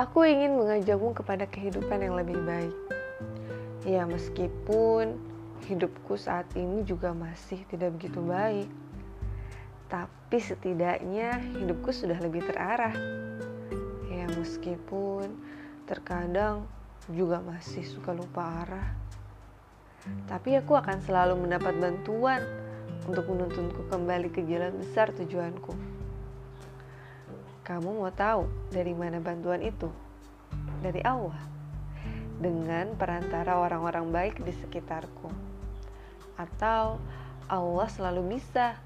Aku ingin mengajakmu kepada kehidupan yang lebih baik. Ya, meskipun hidupku saat ini juga masih tidak begitu baik, tapi setidaknya hidupku sudah lebih terarah. Ya, meskipun terkadang juga masih suka lupa arah, tapi aku akan selalu mendapat bantuan untuk menuntunku kembali ke jalan besar tujuanku. Kamu mau tahu dari mana bantuan itu? Dari Allah. Dengan perantara orang-orang baik di sekitarku. Atau Allah selalu bisa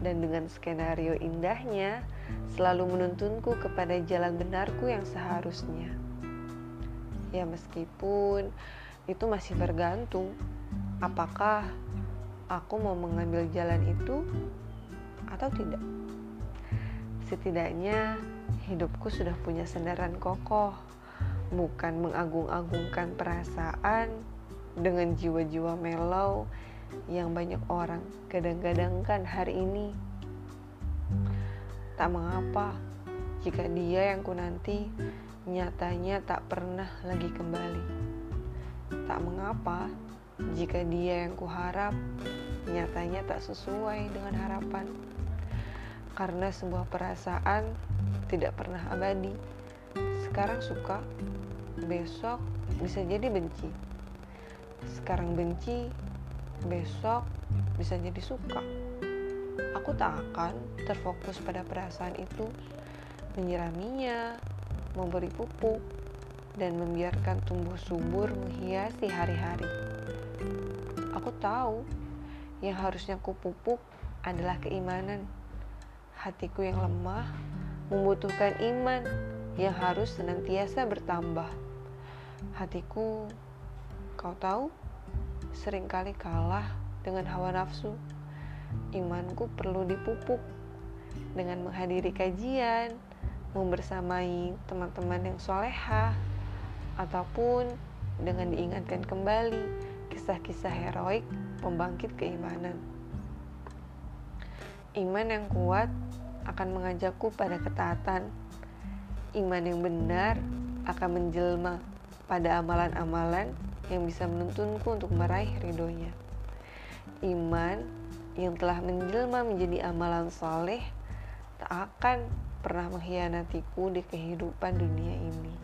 dan dengan skenario indahnya selalu menuntunku kepada jalan benarku yang seharusnya. Ya meskipun itu masih bergantung apakah aku mau mengambil jalan itu atau tidak. Setidaknya hidupku sudah punya sandaran kokoh, bukan mengagung-agungkan perasaan dengan jiwa-jiwa melau yang banyak orang kadang-kadangkan hari ini. Tak mengapa jika dia yang ku nanti nyatanya tak pernah lagi kembali. Tak mengapa jika dia yang kuharap nyatanya tak sesuai dengan harapan karena sebuah perasaan tidak pernah abadi. Sekarang suka, besok bisa jadi benci. Sekarang benci, besok bisa jadi suka. Aku tak akan terfokus pada perasaan itu, menyiraminya, memberi pupuk, dan membiarkan tumbuh subur menghiasi hari-hari. Aku tahu yang harusnya kupupuk adalah keimanan hatiku yang lemah membutuhkan iman yang harus senantiasa bertambah. Hatiku, kau tahu, sering kali kalah dengan hawa nafsu. Imanku perlu dipupuk dengan menghadiri kajian, membersamai teman-teman yang soleha, ataupun dengan diingatkan kembali kisah-kisah heroik pembangkit keimanan. Iman yang kuat akan mengajakku pada ketaatan. Iman yang benar akan menjelma pada amalan-amalan yang bisa menuntunku untuk meraih ridhonya. Iman yang telah menjelma menjadi amalan soleh tak akan pernah mengkhianatiku di kehidupan dunia ini.